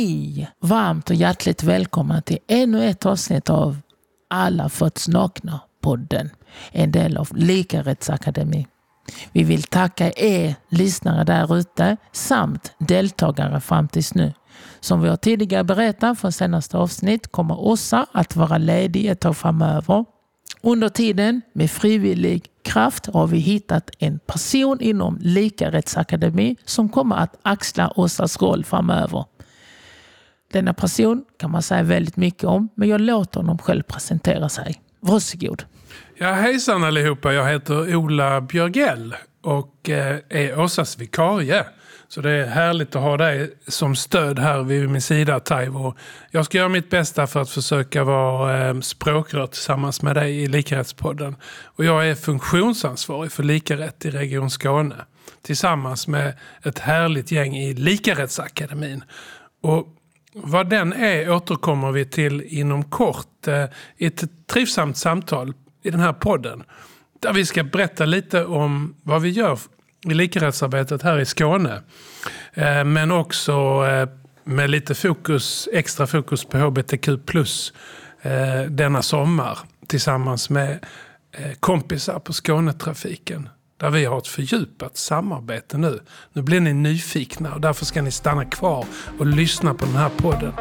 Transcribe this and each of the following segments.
Hej! Varmt och hjärtligt välkomna till ännu ett avsnitt av Alla föds nakna-podden. En del av Likarättsakademi. Vi vill tacka er lyssnare där ute samt deltagare fram tills nu. Som vi har tidigare berättat från senaste avsnitt kommer Åsa att vara ledig ett tag framöver. Under tiden med frivillig kraft har vi hittat en person inom Likarättsakademi som kommer att axla Åsas roll framöver. Denna person kan man säga väldigt mycket om, men jag låter honom själv presentera sig. Varsågod. Ja, hejsan allihopa. Jag heter Ola Björgell och eh, är Åsas vikarie. Så det är härligt att ha dig som stöd här vid min sida, Taivo. Jag ska göra mitt bästa för att försöka vara eh, språkrör tillsammans med dig i Likarättspodden. Och jag är funktionsansvarig för likarätt i Region Skåne tillsammans med ett härligt gäng i Likarättsakademin. Och vad den är återkommer vi till inom kort i ett trivsamt samtal i den här podden. Där vi ska berätta lite om vad vi gör i likarättsarbetet här i Skåne. Eh, men också eh, med lite fokus, extra fokus på hbtq plus denna sommar tillsammans med kompisar på Skånetrafiken där vi har ett fördjupat samarbete nu. Nu blir ni nyfikna och därför ska ni stanna kvar och lyssna på den här podden.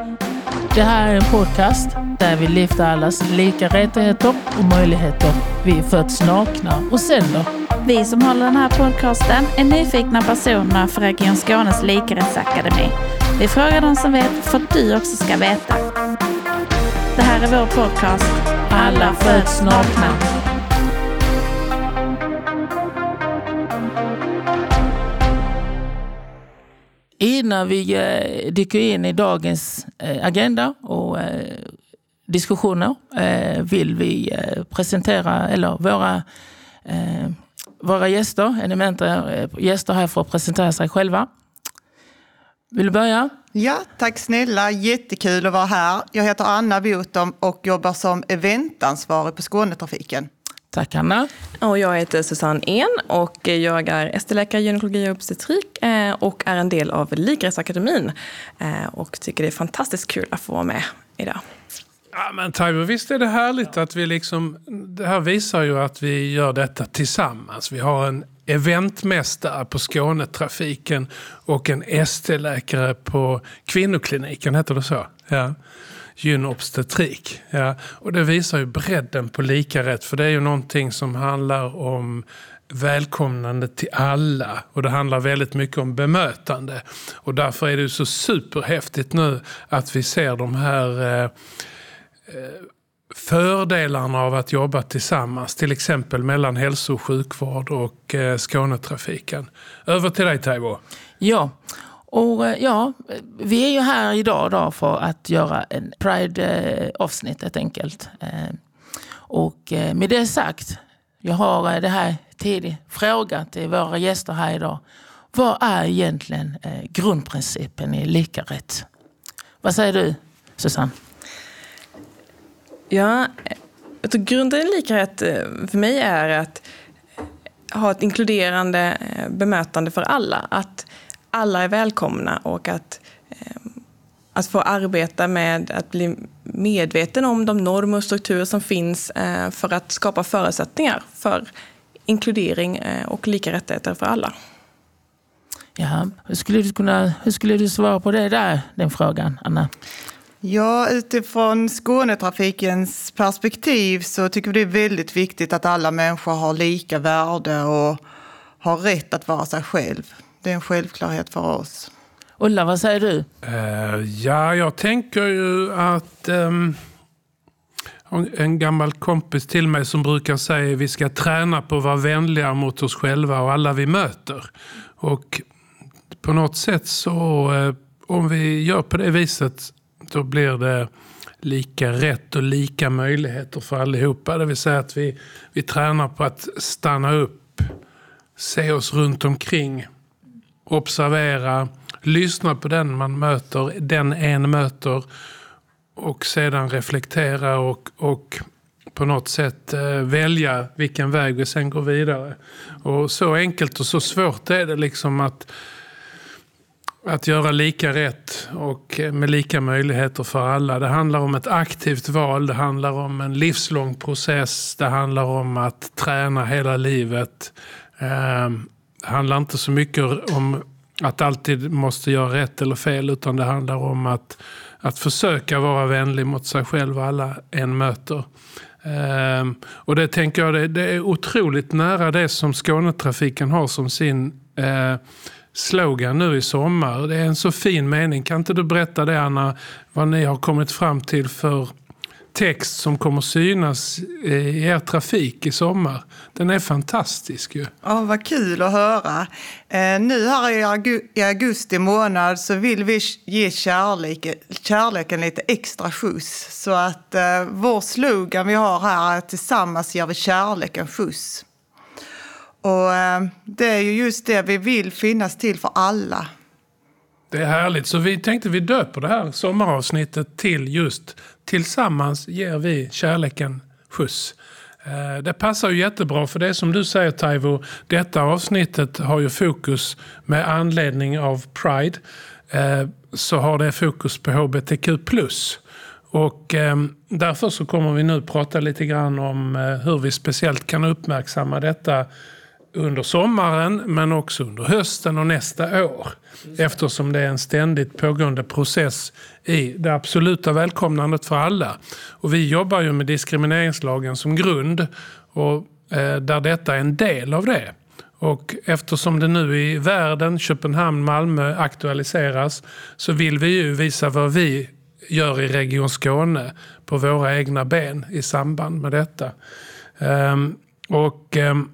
Det här är en podcast där vi lyfter allas lika rättigheter och möjligheter. Vi föds nakna och sen då? Vi som håller den här podcasten är nyfikna personer för Region Skånes likarättsakademi. Vi frågar de som vet för att du också ska veta. Det här är vår podcast Alla föds nakna. Innan vi eh, dyker in i dagens eh, agenda och eh, diskussioner eh, vill vi eh, presentera eller våra, eh, våra gäster, eminenta gäster här för att presentera sig själva. Vill du börja? Ja, tack snälla. Jättekul att vara här. Jag heter Anna Botom och jobbar som eventansvarig på Skånetrafiken. Tack Anna. Och jag heter Susanne En och jag är ST-läkare gynekologi och obstetrik eh, och är en del av Likarättsakademin. Eh, och tycker det är fantastiskt kul att få vara med idag. Ja, men Taiwo, visst är det härligt att vi liksom... Det här visar ju att vi gör detta tillsammans. Vi har en eventmästare på Skånetrafiken och en ST-läkare på kvinnokliniken, heter det så? Ja gynobstetrik. Ja. Och det visar ju bredden på lika rätt. För det är ju någonting som handlar om välkomnande till alla. Och det handlar väldigt mycket om bemötande. Och därför är det så superhäftigt nu att vi ser de här eh, eh, fördelarna av att jobba tillsammans. Till exempel mellan hälso och sjukvård och eh, Skånetrafiken. Över till dig Taibo. Ja, och eh, ja, vi är ju här idag då för att göra en Pride-avsnitt eh, helt enkelt. Och med det sagt, jag har det här tidig fråga till våra gäster här idag. Vad är egentligen grundprincipen i lika rätt? Vad säger du, Susanne? Ja, jag tror grunden i lika rätt eh, för mig är att ha ett inkluderande eh, bemötande för alla. Att alla är välkomna och att, eh, att få arbeta med att bli medveten om de normer och strukturer som finns för att skapa förutsättningar för inkludering och lika rättigheter för alla. Ja, hur skulle du, kunna, hur skulle du svara på det där, den frågan, Anna? Ja, utifrån Skånetrafikens perspektiv så tycker vi det är väldigt viktigt att alla människor har lika värde och har rätt att vara sig själv det är en självklarhet för oss. Ulla, vad säger du? Uh, ja, jag tänker ju att um, en gammal kompis till mig som brukar säga att vi ska träna på att vara vänliga mot oss själva och alla vi möter. Och på något sätt så, uh, om vi gör på det viset, då blir det lika rätt och lika möjligheter för allihopa. Det vill säga att vi, vi tränar på att stanna upp, se oss runt omkring observera, lyssna på den man möter, den en möter och sedan reflektera och, och på något sätt eh, välja vilken väg vi sen går vidare. Och så enkelt och så svårt är det liksom att att göra lika rätt och med lika möjligheter för alla. Det handlar om ett aktivt val, det handlar om en livslång process, det handlar om att träna hela livet. Ehm, det handlar inte så mycket om att alltid måste göra rätt eller fel utan det handlar om att, att försöka vara vänlig mot sig själv och alla en möter. Ehm, och det tänker jag det, det är otroligt nära det som Skånetrafiken har som sin eh, slogan nu i sommar. Det är en så fin mening. Kan inte du berätta det Anna, vad ni har kommit fram till för text som kommer synas i er trafik i sommar. Den är fantastisk ju. Ja, vad kul att höra. Eh, nu här i augusti månad så vill vi ge kärlek, kärleken lite extra skjuts. Så att eh, vår slogan vi har här är tillsammans ger vi kärleken skjuts. Och eh, det är ju just det vi vill finnas till för alla. Det är härligt. Så vi tänkte vi döper det här sommaravsnittet till just Tillsammans ger vi kärleken skjuts. Eh, det passar ju jättebra för det som du säger Taivo. Detta avsnittet har ju fokus med anledning av Pride. Eh, så har det fokus på hbtq+. Och därför så kommer vi nu prata lite grann om hur vi speciellt kan uppmärksamma detta under sommaren men också under hösten och nästa år. Eftersom det är en ständigt pågående process i det absoluta välkomnandet för alla. Och vi jobbar ju med diskrimineringslagen som grund och eh, där detta är en del av det. Och eftersom det nu i världen, Köpenhamn, Malmö aktualiseras så vill vi ju visa vad vi gör i Region Skåne på våra egna ben i samband med detta. Um, och um,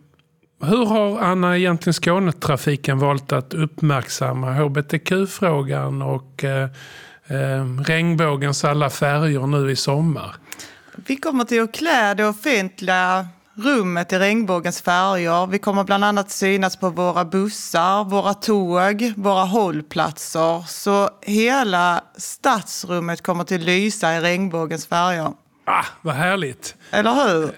hur har Anna egentligen Skånetrafiken valt att uppmärksamma hbtq-frågan och eh, eh, regnbågens alla färger nu i sommar? Vi kommer till att klä det offentliga rummet i regnbågens färger. Vi kommer bland annat synas på våra bussar, våra tåg, våra hållplatser. Så hela stadsrummet kommer till att lysa i regnbågens färger. Ah, vad härligt. Eller hur?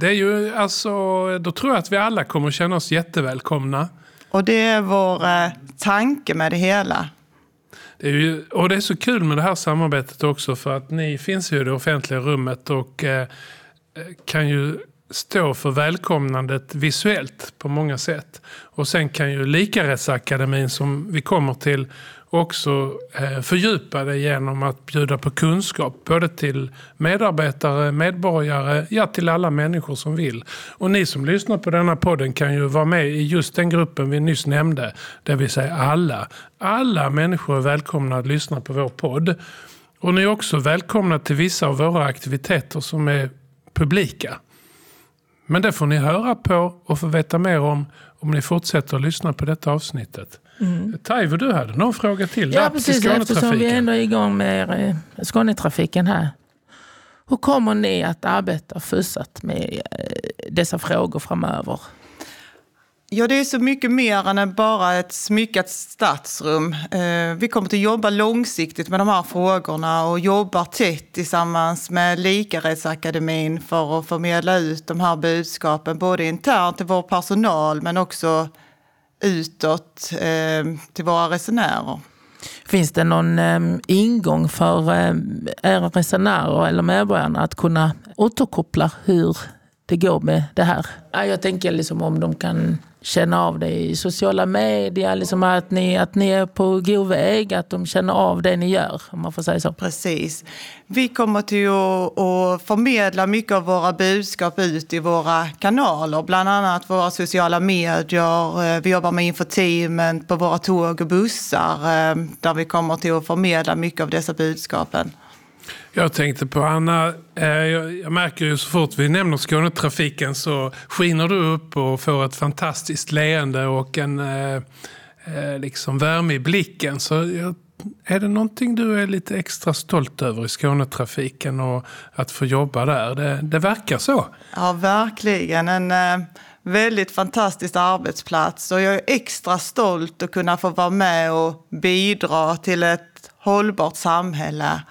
Det är ju alltså, då tror jag att vi alla kommer känna oss jättevälkomna. Och det är vår eh, tanke med det hela. Det är ju, och det är så kul med det här samarbetet också för att ni finns ju i det offentliga rummet och eh, kan ju stå för välkomnandet visuellt på många sätt. Och sen kan ju Likarättsakademin som vi kommer till också eh, fördjupa det genom att bjuda på kunskap. Både till medarbetare, medborgare, ja till alla människor som vill. Och ni som lyssnar på denna podden kan ju vara med i just den gruppen vi nyss nämnde. Det vill säga alla. Alla människor är välkomna att lyssna på vår podd. Och ni är också välkomna till vissa av våra aktiviteter som är publika. Men det får ni höra på och få veta mer om om ni fortsätter att lyssna på detta avsnittet. Mm. Taivo, du hade någon fråga till? Ja, precis. Eftersom vi ändå är igång med eh, Skånetrafiken här. Hur kommer ni att arbeta fussat med eh, dessa frågor framöver? Ja, det är så mycket mer än bara ett smyckat stadsrum. Eh, vi kommer att jobba långsiktigt med de här frågorna och jobbar tätt tillsammans med Likarättsakademin för att förmedla ut de här budskapen, både internt till vår personal men också utåt eh, till våra resenärer. Finns det någon eh, ingång för eh, era resenärer eller medborgarna att kunna återkoppla hur det går med det här? Jag tänker liksom om de kan känna av det i sociala medier, liksom att, ni, att ni är på god väg, att de känner av det ni gör, om man får säga så. Precis. Vi kommer till att, förmedla mycket av våra budskap ut i våra kanaler, bland annat våra sociala medier. Eh, vi jobbar med infotainment på våra tåg och bussar, eh, där vi kommer till att förmedla mycket av dessa budskapen. Jag tänkte på Anna, eh, jag märker ju så fort vi nämner Skånetrafiken så skiner du upp och får ett fantastiskt leende och en eh, eh, liksom värme i blicken. Så är det någonting du är lite extra stolt över i Skånetrafiken och att få jobba där? Det, det verkar så. Ja, verkligen. En väldigt fantastisk arbetsplats och jag är extra stolt att kunna få vara med och bidra till ett hållbart samhälle.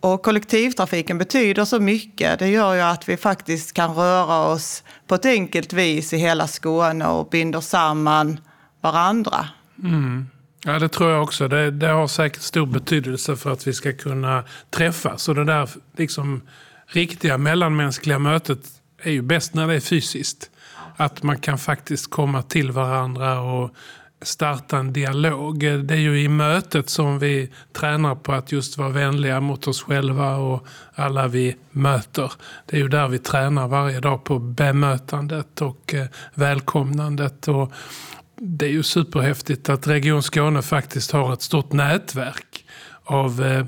Och kollektivtrafiken betyder så mycket. Det gör ju att vi faktiskt kan röra oss på ett enkelt vis i hela Skåne och binder samman varandra. Mm. Ja, det tror jag också. Det, det har säkert stor betydelse för att vi ska kunna träffas. Och det där liksom, riktiga mellanmänskliga mötet är ju bäst när det är fysiskt. Att man kan faktiskt komma till varandra och starta en dialog. Det är ju i mötet som vi tränar på att just vara vänliga mot oss själva och alla vi möter. Det är ju där vi tränar varje dag på bemötandet och eh, välkomnandet. Och det är ju superhäftigt att Region Skåne faktiskt har ett stort nätverk av eh,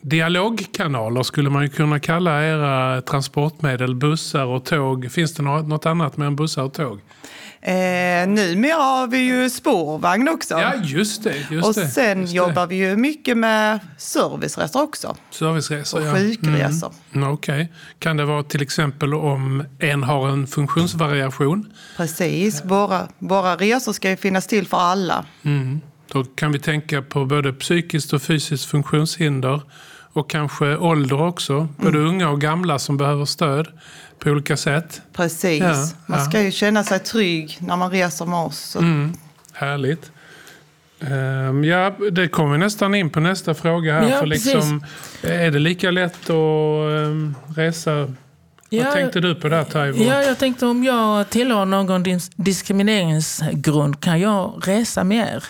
dialogkanaler skulle man ju kunna kalla era transportmedel, bussar och tåg. Finns det något annat med än bussar och tåg? Eh, numera har vi ju spårvagn också. Ja, just det. Just och sen just jobbar det. vi ju mycket med serviceresor också. Serviceresor, Och ja. sjukresor. Mm. Okej. Kan det vara till exempel om en har en funktionsvariation? Precis, våra, våra resor ska ju finnas till för alla. Mm. Då kan vi tänka på både psykiskt och fysiskt funktionshinder och kanske ålder också. Både Mm. unga och gamla som behöver stöd på olika sätt. Precis, Ja, man ja. ska ju känna sig trygg när man reser med oss. Så Mm. Härligt. Ehm, ja, det kommer vi nästan in på nästa fråga här. Ja, för liksom, är det lika lätt att ehm, resa? Vad tänkte du på där Taivo? Ja, jag tänkte om jag tillhör någon dis- diskrimineringsgrund, kan jag resa mer?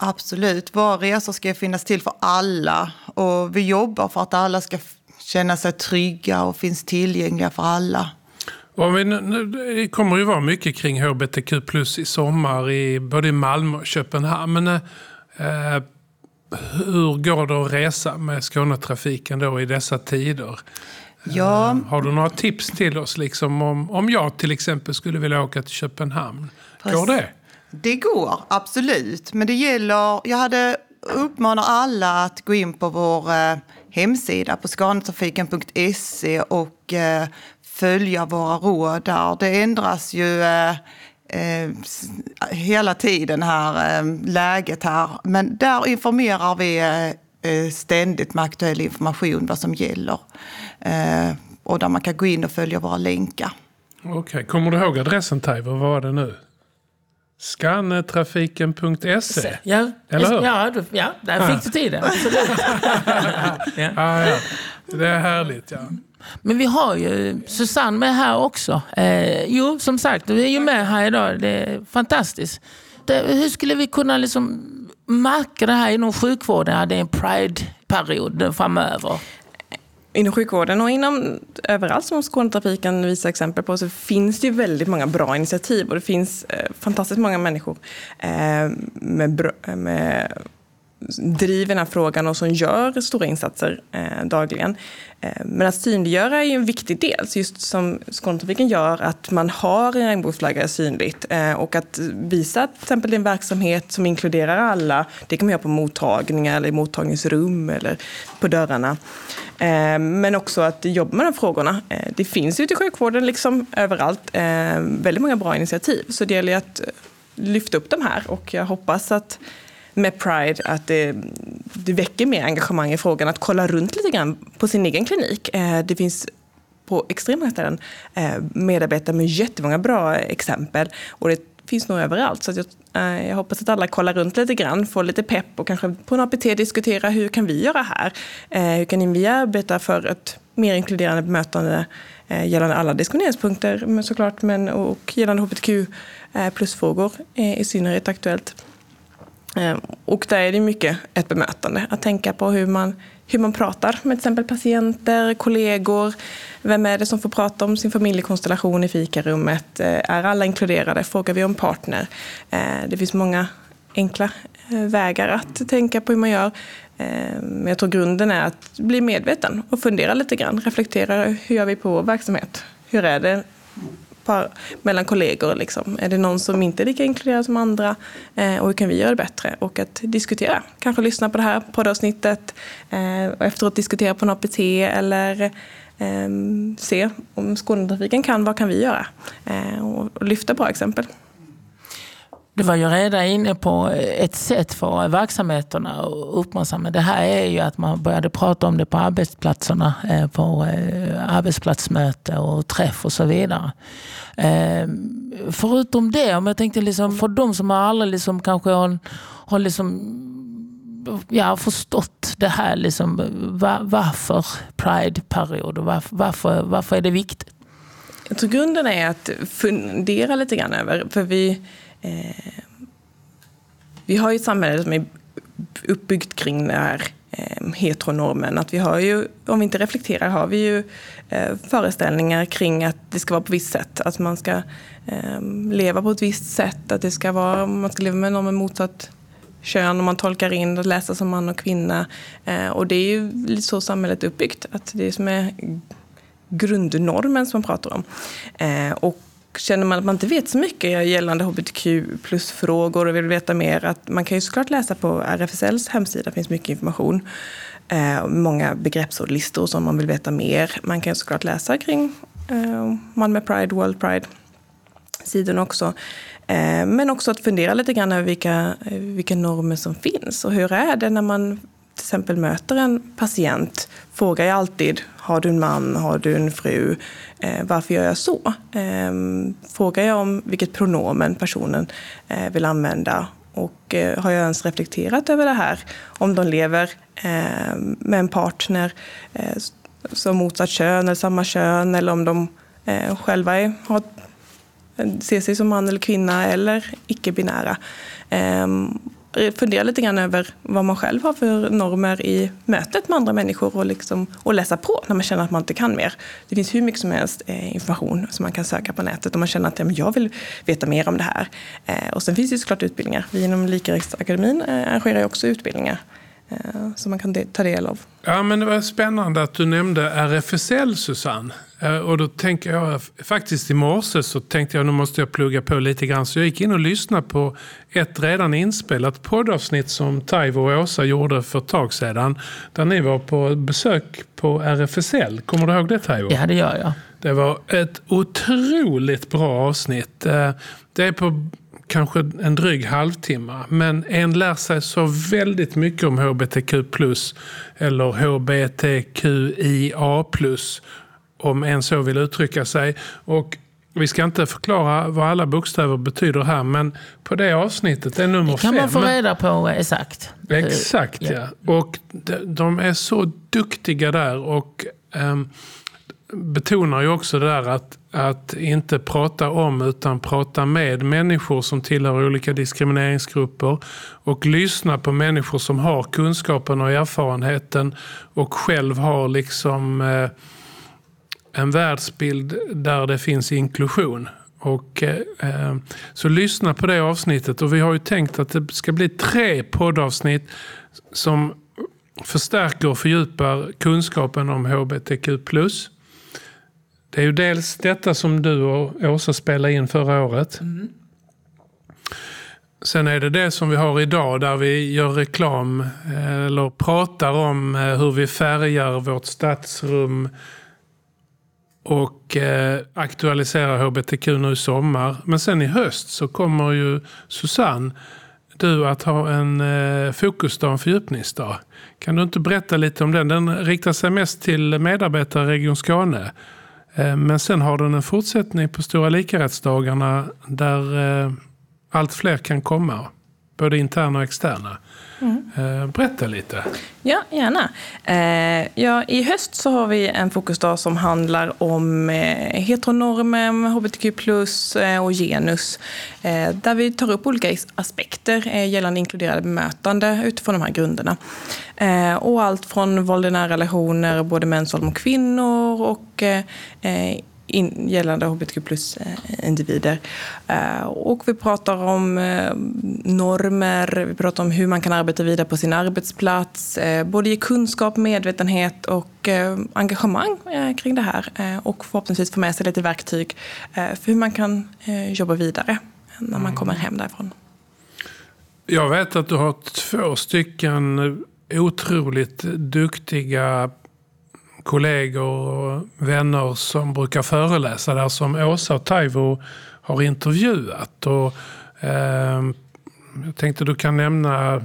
Absolut, våra resor ska finnas till för alla. Och vi jobbar för att alla ska känna sig trygga och finns tillgängliga för alla. Om vi, det kommer ju vara mycket kring hbtq plus i sommar i både Malmö och Köpenhamn. Men eh, hur går det att resa med Skånetrafiken då i dessa tider? Ja, Har du några tips till oss liksom om, om jag till exempel skulle vilja åka till Köpenhamn? Går Precis. det? det går absolut. Men det gäller, jag hade uppmanar alla att gå in på vår eh, hemsida på skanetrafiken.se och eh, följa våra råd där. Det ändras ju eh, eh, hela tiden här, eh, läget här. Men där informerar vi eh, ständigt med aktuell information vad som gäller. Och där man kan gå in och följa våra länkar. Okej, kommer du ihåg adressen Taivo? Vad var det nu? Skannetrafiken.se? Ja, Eller hur? Ja, du, ja där fick du tiden. Absolut. ja. Ah, ja. Det är härligt. Ja. Men vi har ju Susanne med här också. Eh, jo, som sagt, du är ju med här idag. Det är fantastiskt. Det, hur skulle vi kunna liksom märka det här inom sjukvården? Det är en Pride-period framöver. Inom sjukvården och inom överallt som Skånetrafiken visar exempel på så finns det ju väldigt många bra initiativ och det finns eh, fantastiskt många människor eh, med, med driver den här frågan och som gör stora insatser eh, dagligen. Eh, men att synliggöra är ju en viktig del, så just som Skånetrafiken gör, att man har en regnbågsflagga synligt eh, och att visa till exempel en verksamhet som inkluderar alla. Det kan man göra på mottagningar eller i mottagningsrum eller på dörrarna. Eh, men också att jobba med de frågorna. Eh, det finns ju ute i sjukvården liksom överallt eh, väldigt många bra initiativ, så det gäller ju att eh, lyfta upp de här och jag hoppas att med Pride att det, det väcker mer engagemang i frågan att kolla runt lite grann på sin egen klinik. Eh, det finns på extrema ställen eh, medarbetare med jättemånga bra exempel och det finns nog överallt. Så att jag, eh, jag hoppas att alla kollar runt lite grann, får lite pepp och kanske på en APT diskutera hur kan vi göra här? Hur kan vi arbeta för ett mer inkluderande bemötande gällande alla diskrimineringspunkter men såklart, men, och gällande hbtq-plusfrågor plus-frågor i synnerhet aktuellt. Eh, och där är det mycket ett bemötande. Att tänka på hur man, hur man pratar med till exempel patienter, kollegor. Vem är det som får prata om sin familjekonstellation i fikarummet? Eh, är alla inkluderade? Frågar vi om partner? Eh, det finns många enkla vägar att tänka på hur man gör. Men jag tror grunden är att bli medveten och fundera lite grann. Reflektera, hur gör vi på vår verksamhet? Hur är det par, mellan kollegor. Liksom. Är det någon som inte är lika inkluderad som andra? Eh, och hur kan vi göra det bättre? Och att diskutera. Kanske lyssna på det här poddavsnittet eh, och efteråt diskutera på en APT eller eh, se om Skånetrafiken kan, vad kan vi göra? Eh, och, och lyfta bra exempel. Du var ju redan inne på eh, ett sätt för verksamheterna att uppmärksamma det här är ju att man började prata om det på arbetsplatserna, eh, på eh, arbetsplatsmöte och träff och så vidare. Ehm, förutom det, om jag tänkte liksom för de som aldrig liksom kanske har, har liksom ja, förstått det här, liksom, var, varför Pride-period och varför, varför, varför är det viktigt? Jag tror grunden är att fundera lite grann över, för vi, eh, vi har ju ett samhälle som är uppbyggt kring den här eh, heteronormen. Att vi har ju, om vi inte reflekterar, har vi ju eh, föreställningar kring att det ska vara på ett visst sätt. Att man ska eh, leva på ett visst sätt, att det ska vara, man ska leva med någon med motsatt kön och man tolkar in och läser som man och kvinna. Eh, och det är ju lite så samhället är uppbyggt, att det är som är grundnormen som man pratar om. Eh, och känner man att man inte vet så mycket gällande hbtq plus-frågor och vill veta mer, att man kan ju såklart läsa på RFSLs hemsida, det finns mycket information. Eh, många begreppsordlistor som man vill veta mer. Man kan såklart läsa kring eh, Malmö Pride, World Pride sidorna också. Eh, men också att fundera lite grann över vilka, vilka normer som finns och hur är det när man till exempel möter en patient frågar jag alltid, har du en man, har du en fru, eh, varför gör jag så? Eh, frågar jag om vilket pronomen personen eh, vill använda och eh, har jag ens reflekterat över det här? Om de lever eh, med en partner eh, som motsatt kön eller samma kön eller om de eh, själva är, har, eh, ser sig som man eller kvinna eller icke-binära. Ehm, Eh, fundera lite grann över vad man själv har för normer i mötet med andra människor och, liksom, och läsa på när man känner att man inte kan mer. Det finns hur mycket som helst eh, information som man kan söka på nätet om man känner att ja, men jag vill veta mer om det här. Eh, och sen finns det såklart utbildningar. Vi inom Likarättsakademin arrangerar också utbildningar som man kan ta del av. Ja, men det var spännande att du nämnde RFSL, Susanne. Eh, och då tänker jag, faktiskt i morse så tänkte jag nu måste jag plugga på lite grann. Så jag gick in och lyssnade på ett redan inspelat poddavsnitt som Taivo och Åsa gjorde för ett tag sedan. Där ni var på besök på RFSL. Kommer du ihåg det Taivo? Ja, det gör jag. Det var ett otroligt bra avsnitt. Eh, det är på kanske en dryg halvtimme. Men en lär sig så väldigt mycket om hbtq eller hbtqia om en så vill uttrycka sig. Och vi ska inte förklara vad alla bokstäver betyder här, men på det avsnittet, det är nummer fem. Det kan man få reda på exakt. Exakt, ja. ja. Och de är så duktiga där och um, betonar ju också det där att, att inte prata om utan prata med människor som tillhör olika diskrimineringsgrupper och lyssna på människor som har kunskapen och erfarenheten och själv har liksom eh, en världsbild där det finns inklusion. Och, eh, eh så lyssna på det avsnittet och vi har ju tänkt att det ska bli tre poddavsnitt som förstärker och fördjupar kunskapen om hbtq+. Det är ju dels detta som du och Åsa spelade in förra året. Mm. Sen är det det som vi har idag där vi gör reklam eh, eller pratar om eh, hur vi färgar vårt stadsrum och eh, aktualiserar hbtq nu i sommar. Men sen i höst så kommer ju Susanne, du att ha en eh, fokusdag, en fördjupningsdag. Kan du inte berätta lite om den? Den riktar sig mest till medarbetare i Region Skåne. Eh, men sen har den en fortsättning på Stora likarättsdagarna där eh, allt fler kan komma. Både interna och externa. Mm. Berätta lite. Ja, gärna. Eh, ja, I höst så har vi en fokusdag som handlar om eh, heteronormen, hbtq och genus. Där vi tar upp olika aspekter gällande inkluderade bemötande utifrån de här grunderna. Och allt från våld i nära relationer, både mäns våld mot kvinnor och in, gällande hbtq plus-individer. Eh, och vi pratar om eh, normer, vi pratar om hur man kan arbeta vidare på sin arbetsplats. Eh, både ge kunskap, medvetenhet och engagemang kring det här. Och förhoppningsvis få med sig lite verktyg för hur man kan jobba vidare när man kommer hem därifrån. Jag vet att du har två stycken otroligt duktiga kollegor och vänner som brukar föreläsa där som Åsa och Taivo har intervjuat. Och, Eh, jag tänkte du kan nämna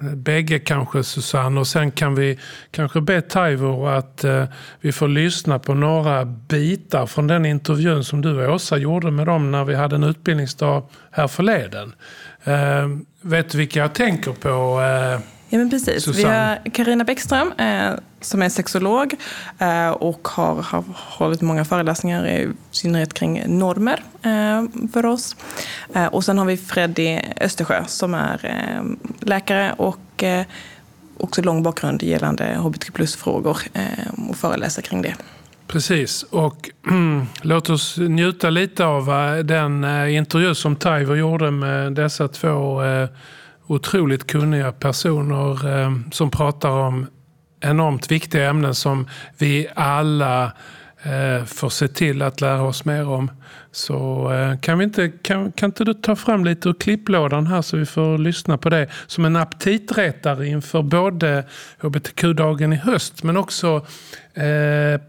bägge kanske Susanne och sen kan vi kanske be Taivo att eh, vi får lyssna på några bitar från den intervjun som du och Åsa gjorde med dem när vi hade en utbildningsdag här förleden. Eh, vet du vilka jag tänker på? Eh, Ja, men precis. Susanne. Vi har Karina Bäckström eh, som är sexolog eh, och har, har hållit många föreläsningar, i synnerhet kring normer eh, för oss. Eh, och sen har vi Freddy Östersjö som är eh, läkare och eh, också lång bakgrund gällande hbtq plus-frågor och föreläser kring det. Precis, och låt oss njuta lite av den intervju som Taivor gjorde med dessa två otroligt kunniga personer eh, som pratar om enormt viktiga ämnen som vi alla eh, får se till att lära oss mer om. Så eh, kan, vi inte, kan, kan inte du ta fram lite ur klipplådan här så vi får lyssna på det som en aptitretare inför både hbtq-dagen i höst men också eh,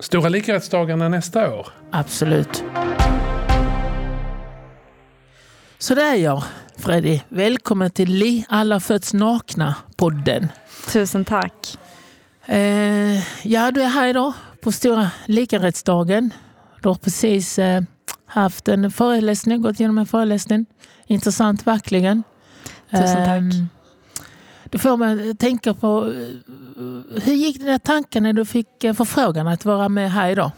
Stora likarättsdagarna nästa år. Absolut. Sådär ja, Freddy. Välkommen till Li alla föds nakna-podden. Tusen tack. Eh, ja, du är här idag på Stora likarättsdagen. Du har precis eh, haft en föreläsning, gått igenom en föreläsning. Intressant verkligen. Tusen tack. Ehm, Det får mig att tänka på eh, hur gick dina tankar när du fick eh, förfrågan att vara med här idag?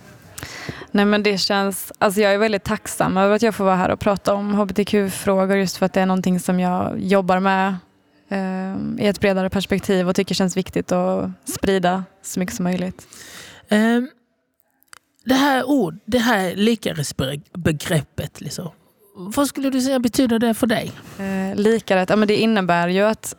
Nej, men det känns, alltså jag är väldigt tacksam över att jag får vara här och prata om hbtq-frågor just för att det är någonting som jag jobbar med eh, i ett bredare perspektiv och tycker känns viktigt att sprida så mycket som möjligt. Ehm, Det här ord, det här likarättsbegreppet, liksom. vad skulle du säga betyder det för dig? Eh, likarätt, ja, men det innebär ju att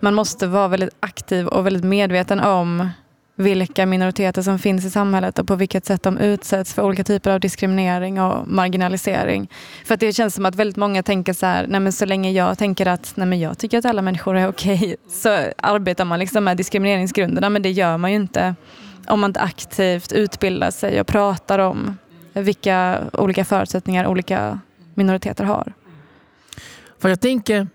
man måste vara väldigt aktiv och väldigt medveten om vilka minoriteter som finns i samhället och på vilket sätt de utsätts för olika typer av diskriminering och marginalisering. För att det känns som att väldigt många tänker så här, nej men så länge jag tänker att nej men jag tycker att alla människor är okej så arbetar man liksom med diskrimineringsgrunderna men det gör man ju inte om man inte aktivt utbildar sig och pratar om vilka olika förutsättningar olika minoriteter har. För jag tänker,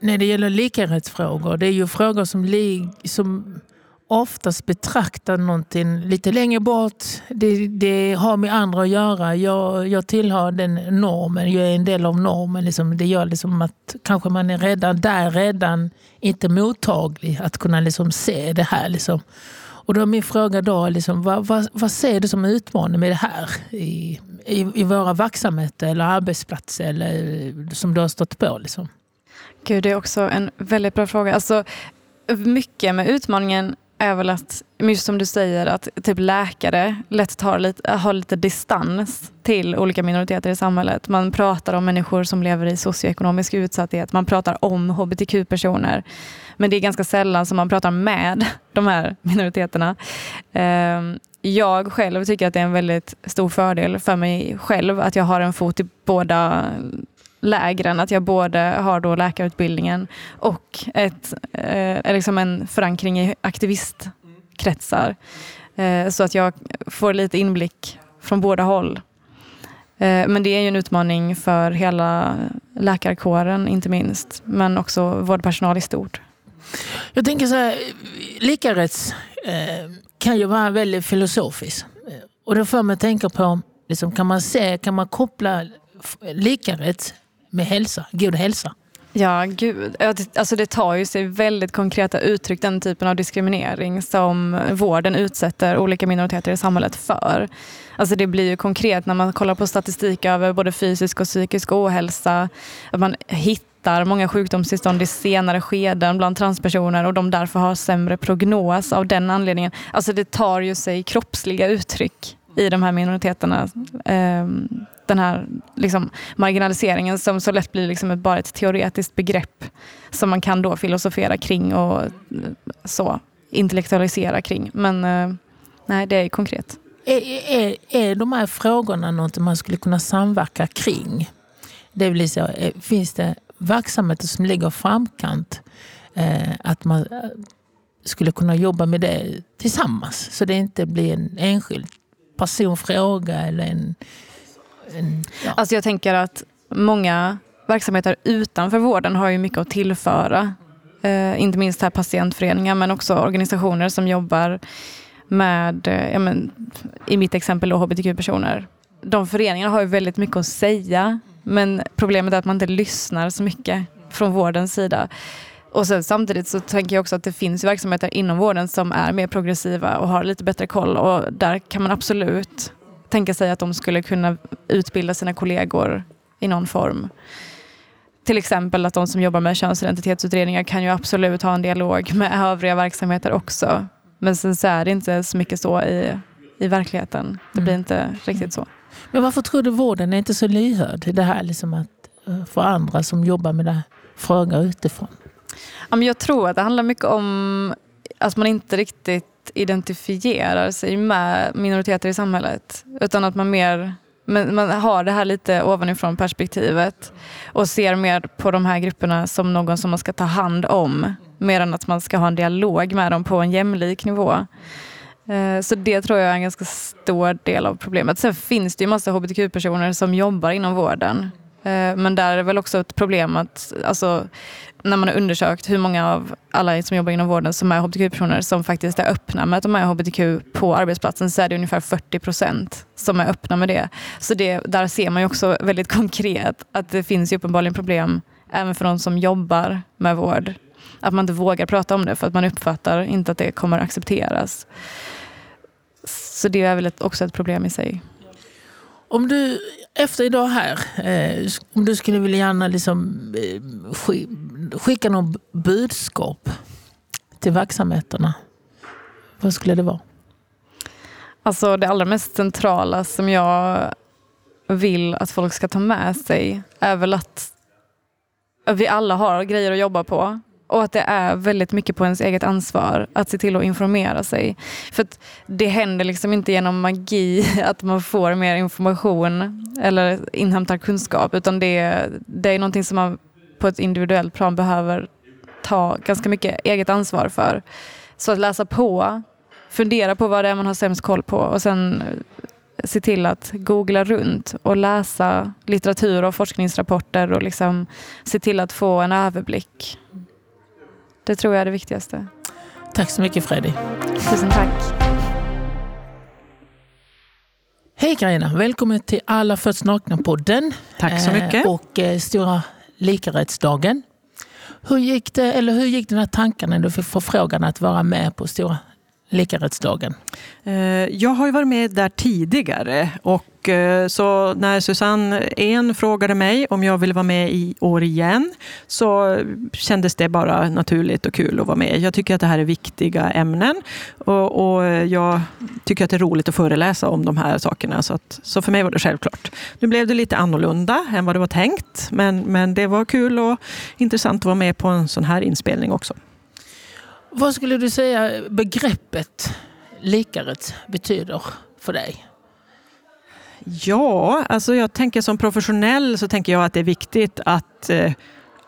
när det gäller likarättsfrågor, det är ju frågor som, lig, som oftast betraktar någonting lite längre bort. Det, det har med andra att göra. Jag, jag tillhör den normen, jag är en del av normen. Liksom. Det gör liksom att kanske man är redan där, redan inte mottaglig att kunna liksom se det här. Liksom. Och då är min fråga då, liksom, vad, vad, vad ser du som utmaning med det här i, i, i våra verksamheter eller arbetsplatser eller, som du har stått på? Liksom? Gud, det är också en väldigt bra fråga. Alltså, mycket med utmaningen är väl att, just som du säger, att typ läkare lätt tar lite, har lite distans till olika minoriteter i samhället. Man pratar om människor som lever i socioekonomisk utsatthet. Man pratar om hbtq-personer. Men det är ganska sällan som man pratar med de här minoriteterna. Ehm, jag själv tycker att det är en väldigt stor fördel för mig själv att jag har en fot i båda lägren. Att jag både har då läkarutbildningen och ett, eh, liksom en förankring i aktivistkretsar. Eh, så att jag får lite inblick från båda håll. Eh, men det är ju en utmaning för hela läkarkåren inte minst. Men också vårdpersonal i stort. Jag tänker så här, likarätts eh, kan ju vara väldigt filosofiskt. Eh, och det får mig att tänka på, liksom, kan man se, kan man koppla likarätt med hälsa, god hälsa? Ja, gud. Det- Alltså det tar ju sig väldigt konkreta uttryck, den typen av diskriminering som vården utsätter olika minoriteter i samhället för. Alltså det blir ju konkret när man kollar på statistik över både fysisk och psykisk ohälsa. Att man hittar många sjukdomstillstånd i senare skeden bland transpersoner och de därför har sämre prognos av den anledningen. Alltså det tar ju sig kroppsliga uttryck i de här minoriteterna. Ehm, den här liksom, marginaliseringen som så lätt blir liksom ett, bara ett teoretiskt begrepp som man kan då filosofera kring och eh, så intellektualisera kring. Men eh, nej, det är konkret. Är, är, är de här frågorna något man skulle kunna samverka kring? Det vill säga, eh, finns det verksamheter som ligger framkant eh, att man eh, skulle kunna jobba med det tillsammans så det inte blir en enskild personfråga eller en... en ja. Alltså jag tänker att många verksamheter utanför vården har ju mycket att tillföra. Eh, inte minst här patientföreningar men också organisationer som jobbar med, eh, ja, men, i mitt exempel hbtq-personer. De föreningarna har ju väldigt mycket att säga men problemet är att man inte lyssnar så mycket från vårdens sida. Och sen, samtidigt så tänker jag också att det finns verksamheter inom vården som är mer progressiva och har lite bättre koll och där kan man absolut tänka sig att de skulle kunna utbilda sina kollegor i någon form. Till exempel att de som jobbar med könsidentitetsutredningar kan ju absolut ha en dialog med övriga verksamheter också. Men sen så är det inte så mycket så i, i verkligheten. Det blir inte riktigt så. Men varför tror du vården är inte så lyhörd det här liksom att eh, för andra som jobbar med det fråga utifrån? Jag tror att det handlar mycket om att man inte riktigt identifierar sig med minoriteter i samhället. Utan att man mer man har det här lite ovanifrån perspektivet och ser mer på de här grupperna som någon som man ska ta hand om. Mer än att man ska ha en dialog med dem på en jämlik nivå. Eh, så det tror jag är en ganska stor del av problemet. Sen finns det ju massa hbtq-personer som jobbar inom vården. Eh, men där är det väl också ett problem att alltså, när man har undersökt hur många av alla som jobbar inom vården som är hbtq-personer som faktiskt är öppna med att de är hbtq på arbetsplatsen så är det ungefär 40 procent som är öppna med det. Så det, där ser man ju också väldigt konkret att det finns ju uppenbarligen problem även för de som jobbar med vård. Att man inte vågar prata om det för att man uppfattar inte att det kommer accepteras. Så det är väl också ett problem i sig. Om du efter idag här, eh, om du skulle vilja gärna liksom, eh, skicka något budskap till verksamheterna, vad skulle det vara? Alltså det allra mest centrala som jag vill att folk ska ta med sig är väl att vi alla har grejer att jobba på. Och att det är väldigt mycket på ens eget ansvar att se till att informera sig. För det händer liksom inte genom magi att man får mer information eller inhämtar kunskap. Utan det, det är någonting som man på ett individuellt plan behöver ta ganska mycket eget ansvar för. Så att läsa på, fundera på vad det är man har sämst koll på och sen eh, se till att googla runt och läsa litteratur och forskningsrapporter och liksom se till att få en överblick. Det tror jag är det viktigaste. Tack så mycket Freddy. Tusen tack. Hej Carina, välkommen till Alla föds nakna-podden. Tack så mycket. Eh, och eh, Stora likarättsdagen. Hur gick, det, eller hur gick dina tankar när du fick förfrågan att vara med på Stora likarättsdagen? Eh, jag har ju varit med där tidigare och eh, så när Susanne En frågade mig om jag ville vara med i år igen så kändes det bara naturligt och kul att vara med. Jag tycker att det här är viktiga ämnen och, och jag tycker att det är roligt att föreläsa om de här sakerna. Så, att, så för mig var det självklart. Nu blev det lite annorlunda än vad det var tänkt men, men det var kul och intressant att vara med på en sån här inspelning också. Vad skulle du säga begreppet likarätt betyder för dig? Ja, alltså jag tänker som professionell så tänker jag att det är viktigt att eh,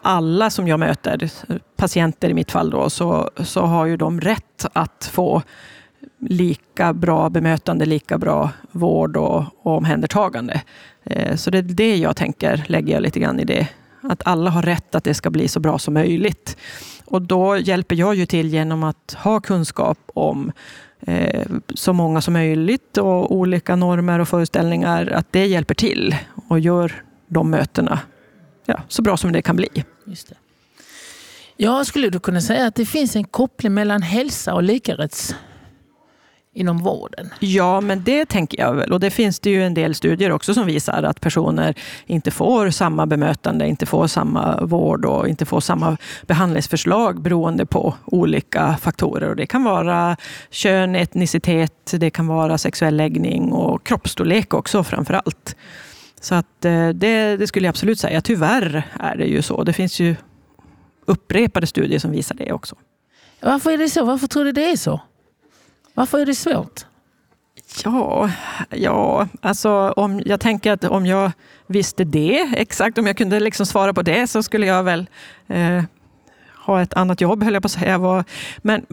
alla som jag möter, patienter i mitt fall, då, så, så har ju de rätt att få lika bra bemötande, lika bra vård och, och omhändertagande. Eh, så det är det jag tänker, lägger jag lite grann i det. Att alla har rätt att det ska bli så bra som möjligt. Och då hjälper jag ju till genom att ha kunskap om eh, så många som möjligt och olika normer och föreställningar. Att det hjälper till och gör de mötena ja, så bra som det kan bli. Just det. Ja, skulle du kunna säga att det finns en koppling mellan hälsa och likarätts inom vården? Ja, men det tänker jag väl. Och det finns det ju en del studier också som visar att personer inte får samma bemötande, inte får samma vård och inte får samma behandlingsförslag beroende på olika faktorer. Och det kan vara kön, etnicitet, det kan vara sexuell läggning och kroppsstorlek också framför allt. Så att eh, det, det skulle jag absolut säga. Tyvärr är det ju så. Det finns ju upprepade studier som visar det också. Varför är det så? Varför tror du det är så? Varför är det svårt? Ja, ja alltså om, jag tänker att om jag visste det exakt, om jag kunde liksom svara på det så skulle jag väl eh, ha ett annat jobb, höll jag på att säga. Men,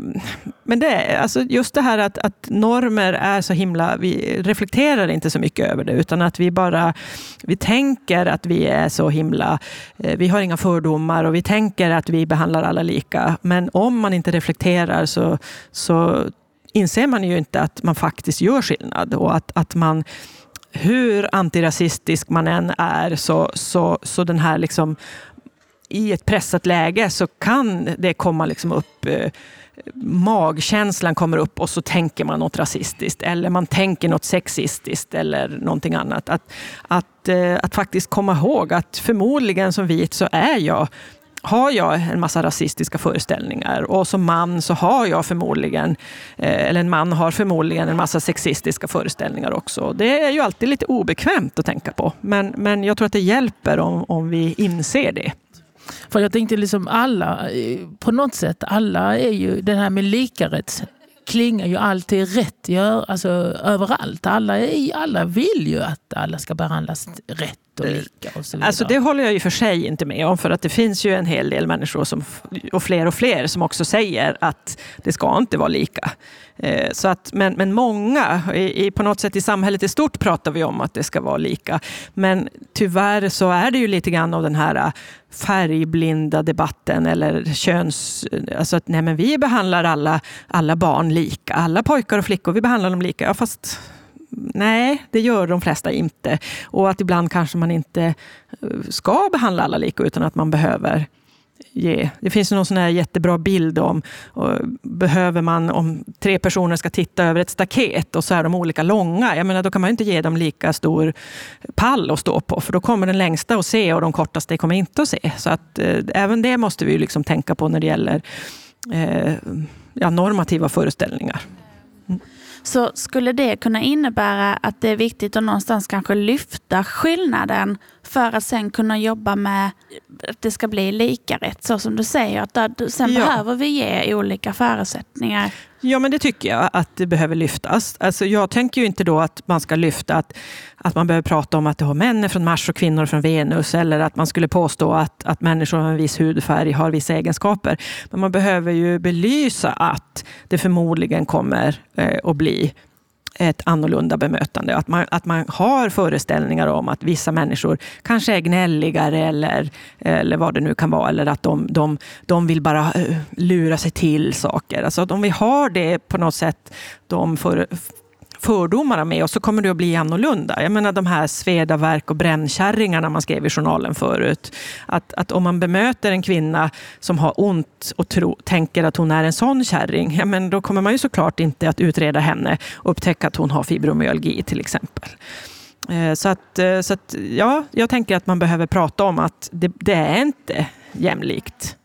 men det alltså just det här att, att normer är så himla... Vi reflekterar inte så mycket över det, utan att vi bara vi tänker att vi är så himla... Eh, vi har inga fördomar och vi tänker att vi behandlar alla lika. Men om man inte reflekterar så, så inser man ju inte att man faktiskt gör skillnad och att, att man hur antirasistisk man än är, så, så, så den här liksom, i ett pressat läge så kan det komma liksom upp eh, magkänslan kommer upp och så tänker man något rasistiskt eller man tänker något sexistiskt eller någonting annat. Att, att, eh, att faktiskt komma ihåg att förmodligen som vit så är jag har jag en massa rasistiska föreställningar och som man så har jag förmodligen, eh, eller en man har förmodligen en massa sexistiska föreställningar också. Det är ju alltid lite obekvämt att tänka på, men, men jag tror att det hjälper om, om vi inser det. För jag tänkte liksom alla, eh, på något sätt, alla är ju den här med likarätt klingar ju alltid rätt gör, alltså, överallt. Alla, är, alla vill ju att alla ska behandlas rätt och lika. Och så alltså det håller jag och för sig inte med om, för att det finns ju en hel del människor, som, och fler och fler, som också säger att det ska inte vara lika. Eh, så att, men, men många, i, på något sätt i samhället i stort pratar vi om att det ska vara lika. Men tyvärr så är det ju lite grann av den här äh, färgblinda debatten eller köns... Alltså att nej men vi behandlar alla, alla barn lika. Alla pojkar och flickor, vi behandlar dem lika. Ja, fast Nej, det gör de flesta inte. Och att ibland kanske man inte eh, ska behandla alla lika utan att man behöver ge. Det finns någon sån här jättebra bild om, behöver man, om tre personer ska titta över ett staket och så är de olika långa, jag menar, då kan man inte ge dem lika stor pall att stå på, för då kommer den längsta att se och de kortaste kommer inte att se. Så att eh, även det måste vi liksom tänka på när det gäller eh, ja, normativa föreställningar. Så skulle det kunna innebära att det är viktigt att någonstans kanske lyfta skillnaden för att sen kunna jobba med att det ska bli lika rätt, så som du säger. Att där, sen ja. behöver vi ge olika förutsättningar. Ja, men det tycker jag att det behöver lyftas. Alltså, jag tänker ju inte då att man ska lyfta att, att man behöver prata om att det har män är från Mars och kvinnor från Venus, eller att man skulle påstå att, att människor med en viss hudfärg har vissa egenskaper. Men man behöver ju belysa att det förmodligen kommer eh, att bli ett annorlunda bemötande. Att man, att man har föreställningar om att vissa människor kanske är gnälligare eller, eller vad det nu kan vara. Eller att de, de, de vill bara eh, lura sig till saker. Alltså om vi har det på något sätt, de för, fördomarna med och så kommer det att bli annorlunda. Jag menar de här sveda, verk och brännkärringarna man skrev i journalen förut. Att, att om man bemöter en kvinna som har ont och tro, tänker att hon är en sån kärring, ja, men då kommer man ju såklart inte att utreda henne och upptäcka att hon har fibromyalgi till exempel. Eh, så att, eh, så att, ja, jag tänker att man behöver prata om att det, det är inte jämlikt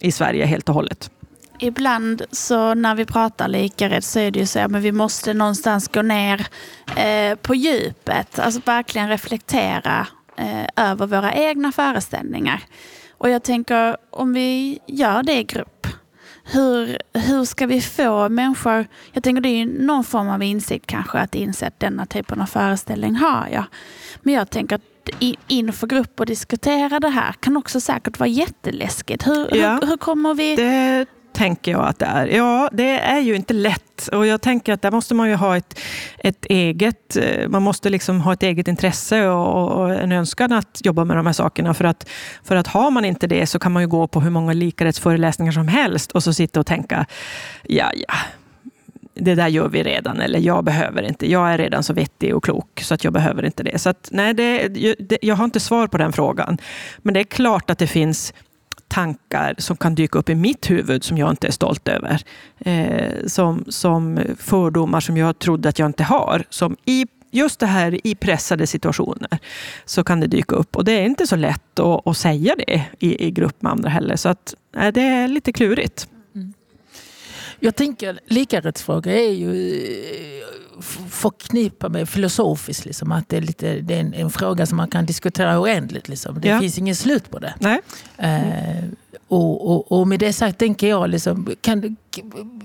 i Sverige helt och hållet ibland så när vi pratar likarätt så är det ju så att vi måste någonstans gå ner eh, på djupet. Alltså verkligen reflektera eh, över våra egna föreställningar. Och jag tänker om vi gör det i grupp. Hur, hur ska vi få människor, jag tänker det är någon form av insikt kanske att inse att denna typen av föreställning har jag. Men jag tänker att inför grupp och diskutera det här kan också säkert vara jätteläskigt. Hur, ja, hur, hur kommer vi... Det tänker jag att det är. Ja, det är ju inte lätt. Och jag tänker att där måste man ju ha ett, ett eget... Eh, man måste liksom ha ett eget intresse och, och, en önskan att jobba med de här sakerna. För att, för att har man inte det så kan man ju gå på hur många likarättsföreläsningar som helst och så sitta och tänka, ja, ja, det där gör vi redan, eller jag behöver inte. Jag är redan så vettig och klok så att jag behöver inte det. Så att, nej, det, det, jag har inte svar på den frågan. Men det är klart att det finns tankar som kan dyka upp i mitt huvud som jag inte är stolt över. Eh, som, som fördomar som jag trodde att jag inte har. Som i just det här i pressade situationer så kan det dyka upp. Och det är inte så lätt att, att säga det i, i grupp med andra heller. Så att, eh, det är lite klurigt. Jag tänker likarättsfrågor är ju förknippa med filosofiskt. Liksom, att det är, lite, det är en, en, fråga som man kan diskutera oändligt. Liksom. Det ja. finns inget slut på det. Nej. Eh, och, och, och, med det sagt tänker jag, liksom, kan,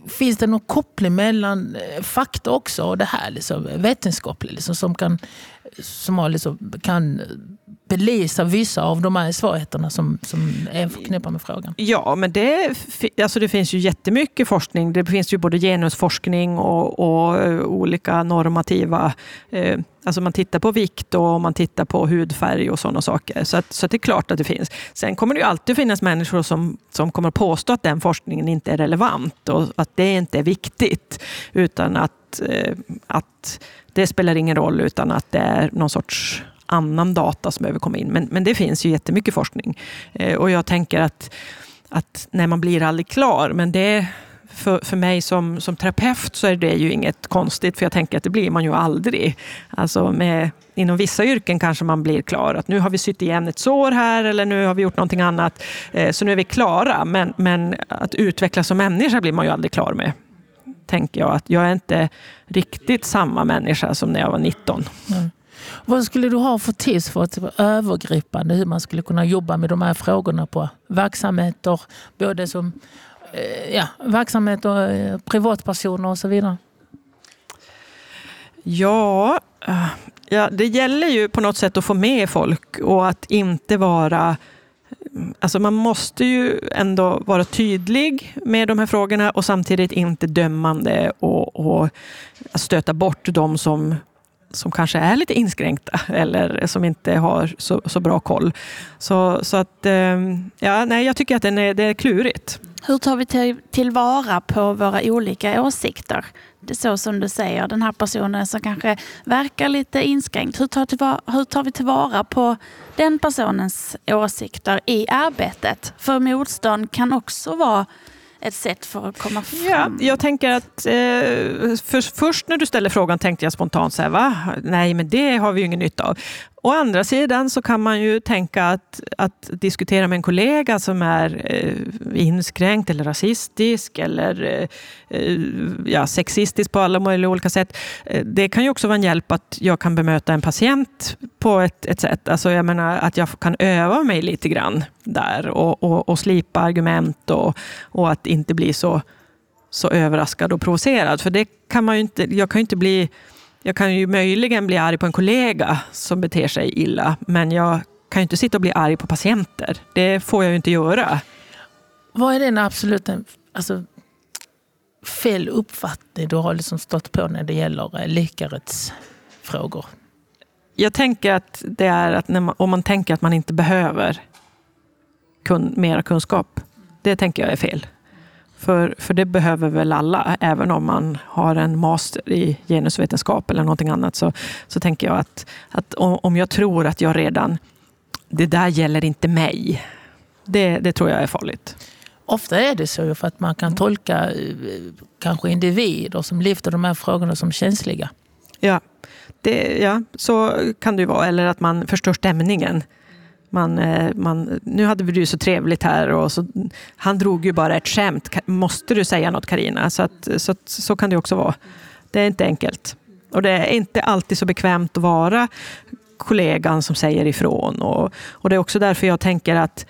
finns det någon koppling mellan eh, fakta också och det här liksom, vetenskapligt liksom, som, kan, som har, liksom, kan belysa vissa av de här svårigheterna som, som är förknippade med frågan? Ja, men det, alltså det finns ju jättemycket forskning. Det finns ju både genusforskning och, och eh, olika normativa... Eh, alltså man tittar på vikt och man tittar på hudfärg och sådana saker. Så, att, så att det är klart att det finns. Sen kommer det ju alltid finnas människor som, som kommer att påstå att den forskningen inte är relevant och att det inte är viktigt. Utan att, eh, att det spelar ingen roll utan att det är någon sorts annan data som behöver komma in. Men, men det finns ju jättemycket forskning. Eh, och jag tänker att, att när man blir aldrig klar, men det för, för mig som, som terapeut så är det ju inget konstigt, för jag tänker att det blir man ju aldrig. Alltså med, inom vissa yrken kanske man blir klar, att nu har vi sytt igen ett sår här eller nu har vi gjort någonting annat, eh, så nu är vi klara. Men, men att utvecklas som människa blir man ju aldrig klar med tänker jag att jag är inte riktigt samma människa som när jag var 19. Mm. Vad skulle du ha för tips för ett övergripande hur man skulle kunna jobba med de här frågorna på verksamheter, både som eh, ja, verksamheter, eh, privatpersoner och så vidare? Ja, eh, ja, det gäller ju på något sätt att få med folk och att inte vara mm, Alltså man måste ju ändå vara tydlig med de här frågorna och samtidigt inte dömande och, och stöta bort de som, som kanske är lite inskränkta eller som inte har så, så bra koll. Så, så att, ehm, ja, nej, jag tycker att den är, det är klurigt. Hur tar vi till, tillvara på våra olika åsikter? Det är så som du säger, den här personen som kanske verkar lite inskränkt. Hur tar, tillvara, hur tar vi tillvara på den personens åsikter i arbetet? För motstånd kan också vara ett sätt för att komma fram? Ja, jag tänker att eh, för, först när du ställer frågan tänkte jag spontant så här, va? Nej, men det har vi ju ingen nytta av. Å andra sidan så kan man ju tänka att, att diskutera med en kollega som är eh, inskränkt eller rasistisk eller eh, eh ja, sexistisk på alla möjliga olika sätt. Eh, det kan ju också vara en hjälp att jag kan bemöta en patient på ett, ett sätt. Alltså jag menar att jag kan öva mig lite grann där och, och, och slipa argument och, och att inte bli så, så överraskad och provocerad. För det kan man inte, jag kan ju inte bli jag kan ju möjligen bli arg på en kollega som beter sig illa, men jag kan ju inte sitta och bli arg på patienter. Det får jag ju inte göra. Vad är den absolut alltså, fel uppfattning du har liksom stått på när det gäller eh, likarättsfrågor? Jag tänker att det är att man, om man tänker att man inte behöver kun, mera kunskap. Det tänker jag är fel. För, för det behöver väl alla, även om man har en master i genusvetenskap eller någonting annat. Så, så tänker jag att, att om jag tror att jag redan, det där gäller inte mig. Det, det tror jag är farligt. Ofta är det så för att man kan tolka eh, kanske individer som lyfter de här frågorna som känsliga. Ja, det, ja så kan det ju vara. Eller att man förstör stämningen. Man, eh, man, nu hade vi det ju så trevligt här och så, han drog ju bara ett skämt. Måste du säga något Karina? Så, att, så, att, så kan det också vara. Det är inte enkelt. Och det är inte alltid så bekvämt att vara kollegan som säger ifrån. Och, och det är också därför jag tänker att,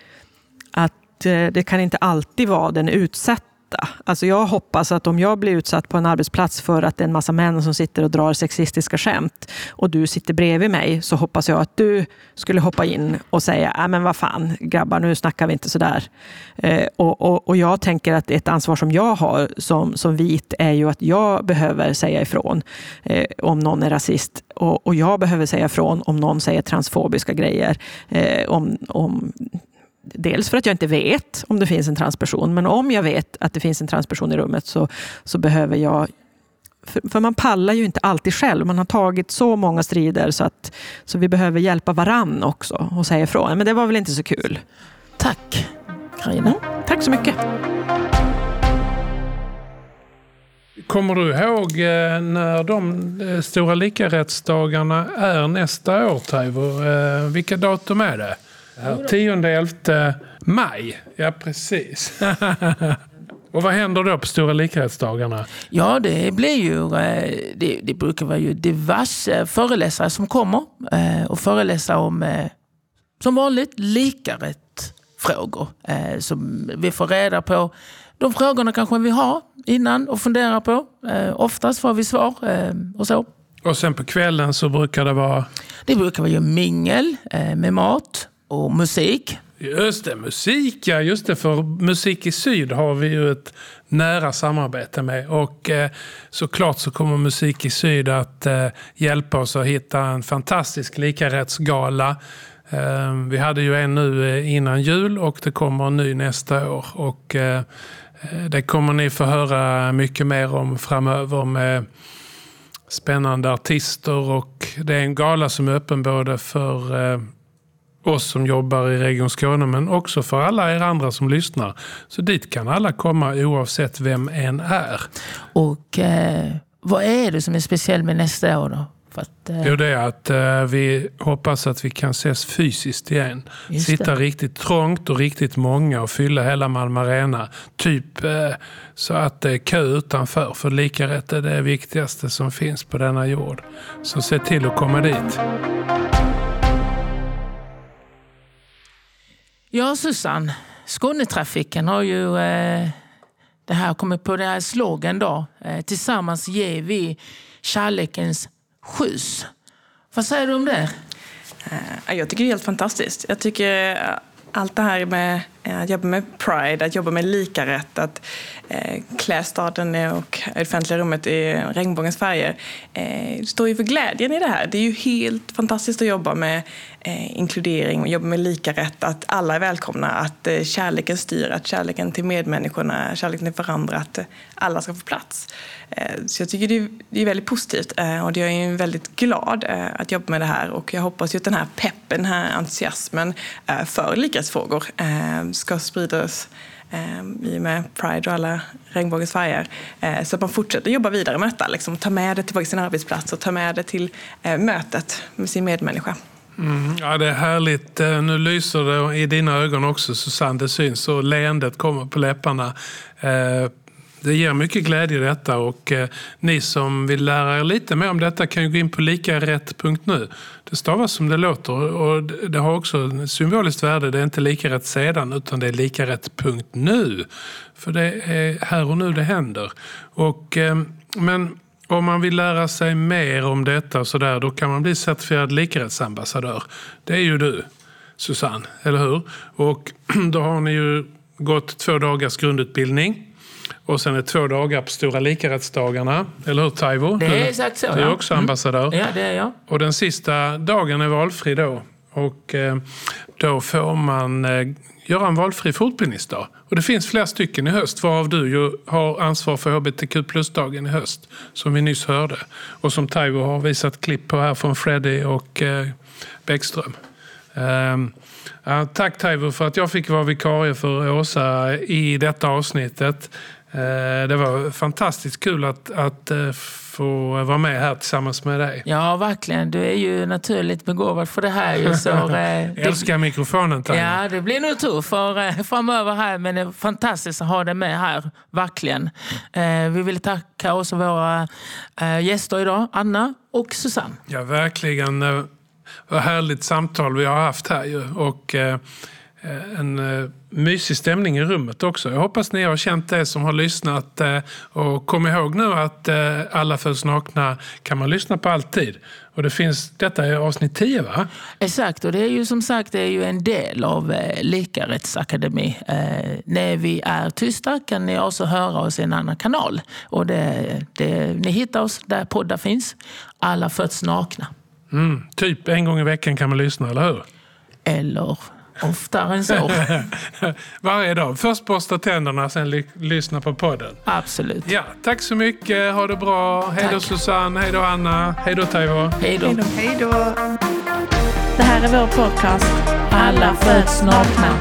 att eh, det kan inte alltid vara den utsatta utsatta. Alltså jag hoppas att om jag blir utsatt på en arbetsplats för att det är en massa män som sitter och drar sexistiska skämt och du sitter bredvid mig så hoppas jag att du skulle hoppa in och säga, äh, men vad fan grabbar, nu snackar vi inte sådär. Eh, och, och, och jag tänker att ett ansvar som jag har som, som vit är ju att jag behöver säga ifrån eh, om någon är rasist och, och jag behöver säga ifrån om någon säger transfobiska grejer. Eh, om, om Dels för att jag inte vet om det finns en transperson, men om jag vet att det finns en transperson i rummet så, så behöver jag för, för, man pallar ju inte alltid själv. Man har tagit så många strider så att så vi behöver hjälpa varann också och säga ifrån. Men det var väl inte så kul. Tack Carina. Mm, tack så mycket. Kommer du ihåg eh, när de eh, stora likarättsdagarna är nästa år, Taivo? Eh, vilka datum är det? 10-11 maj, ja precis. Och vad händer då på Stora likhetsdagarna? Ja, det blir ju, eh, det, det brukar vara ju diverse föreläsare som kommer eh, och föreläser om, eh, som vanligt, likarättfrågor. Som vi får reda på de frågorna kanske vi har innan och funderar på. Oftast får vi svar och så. Och sen på kvällen så brukar det vara? Det brukar vara ju mingel med mat och musik. Just det, musik ja. Just det, för Musik i Syd har vi ju ett nära samarbete med. Och eh, såklart så kommer Musik i Syd att eh, hjälpa oss att hitta en fantastisk likarättsgala. Eh, vi hade ju en nu eh, innan jul och det kommer en ny nästa år. Och eh, det kommer ni få höra mycket mer om framöver med spännande artister och det är en gala som är öppen både för eh, oss som jobbar i Region Skåne men också för alla er andra som lyssnar. Så dit kan alla komma oavsett vem en är. Och eh, vad är det som är speciellt med nästa år då? För att, eh... Jo, det är att eh, vi hoppas att vi kan ses fysiskt igen. Just Sitta det. riktigt trångt och riktigt många och fylla hela Malmö Arena. Typ eh, så att det är kö utanför. För lika rätt är det viktigaste som finns på denna jord. Så se till att komma dit. Ja, Susanne. Skånetrafiken har ju eh, det här kommit på den här slogan då. Eh, tillsammans ger vi kärlekens skjuts. Vad säger du om det? Eh, jag tycker det är helt fantastiskt. Jag tycker allt det här med eh, att jobba med Pride, att jobba med lika rätt, att eh, klä staden och det offentliga rummet i regnbågens färger. Eh, står ju för glädjen i det här. Det är ju helt fantastiskt att jobba med inkludering och jobba med lika rätt, att alla är välkomna, att kärleken styr, att kärleken till medmänniskorna, kärleken till varandra, att alla ska få plats. Eh, så jag tycker det är, väldigt positivt eh, och jag är väldigt glad eh, att jobba med det här och jag hoppas ju att den här peppen, den här entusiasmen för likhetsfrågor ska spridas i och med Pride och alla regnbågens färger. Så att man fortsätter jobba vidare med detta, liksom, ta med det tillbaka till sin arbetsplats och ta med det till mötet med sin medmänniska. Mm, ja, det är härligt. Nu lyser det i dina ögon också Susanne, det syns och leendet kommer på läpparna. Det ger mycket glädje detta och eh, ni som vill lära er lite mer om detta kan ju gå in på likarätt.nu. Det stavas som det låter och det det har också ett symboliskt värde. Det är inte lika rätt sedan utan det är likarätt.nu. För det är här och nu det händer. Och, eh, men om man vill lära sig mer om detta så där, då kan man bli certifierad likarättsambassadör. Det är ju du, Susanne, eller hur? Och då har ni ju gått två dagars grundutbildning. Och sen är två dagar på Stora likarättsdagarna. Eller hur Taivo? Det är exakt så, Du är ja. också Mm. ambassadör. Ja, det är jag. Och den sista dagen är valfri då. Och eh, då får man eh, göra en valfri fortbildningsdag. Och det finns flera stycken i höst, varav du ju har ansvar för HBTQ plus-dagen i höst. Som vi nyss hörde. Och som Taivo har visat klipp på här från Freddy och eh, Bäckström. Ehm, tack Taivo för att jag fick vara vikarie för Åsa i detta avsnittet. Eh, det var fantastiskt kul att, att eh, få vara med här tillsammans med dig. Ja, verkligen. Du är ju naturligt begåvad för det här. Ju, så, eh, Jag det, älskar mikrofonen Taivo. ja, det blir nog tur för, framöver här, men det är fantastiskt att ha dig med här. Verkligen. Vi vill tacka också våra gäster idag, Anna och Susanne. Ja, verkligen. Vad härligt samtal vi har haft här ju. Och en mysig stämning i rummet också. Jag hoppas ni har känt det som har lyssnat. eh, Och kom ihåg nu att eh, Alla föds nakna kan man lyssna på alltid. Och det finns, detta är avsnitt 10 va? Exakt, och det är ju som sagt det är ju en del av eh. Eh, när vi är tysta kan ni också höra oss i en annan kanal. Och det, det, ni hittar oss där poddar finns. Alla föds nakna. Mm, typ en gång i veckan kan man lyssna, eller hur? Eller oftare än så. Varje dag. Först borsta tänderna, sen ly- lyssna på podden. Absolut. Ja, tack så mycket. Ha det bra. Hej då. Susanne. Hej då Anna. Hej då Taivo. Hej då. Hej då! Det här är vår podcast Alla föds nakna.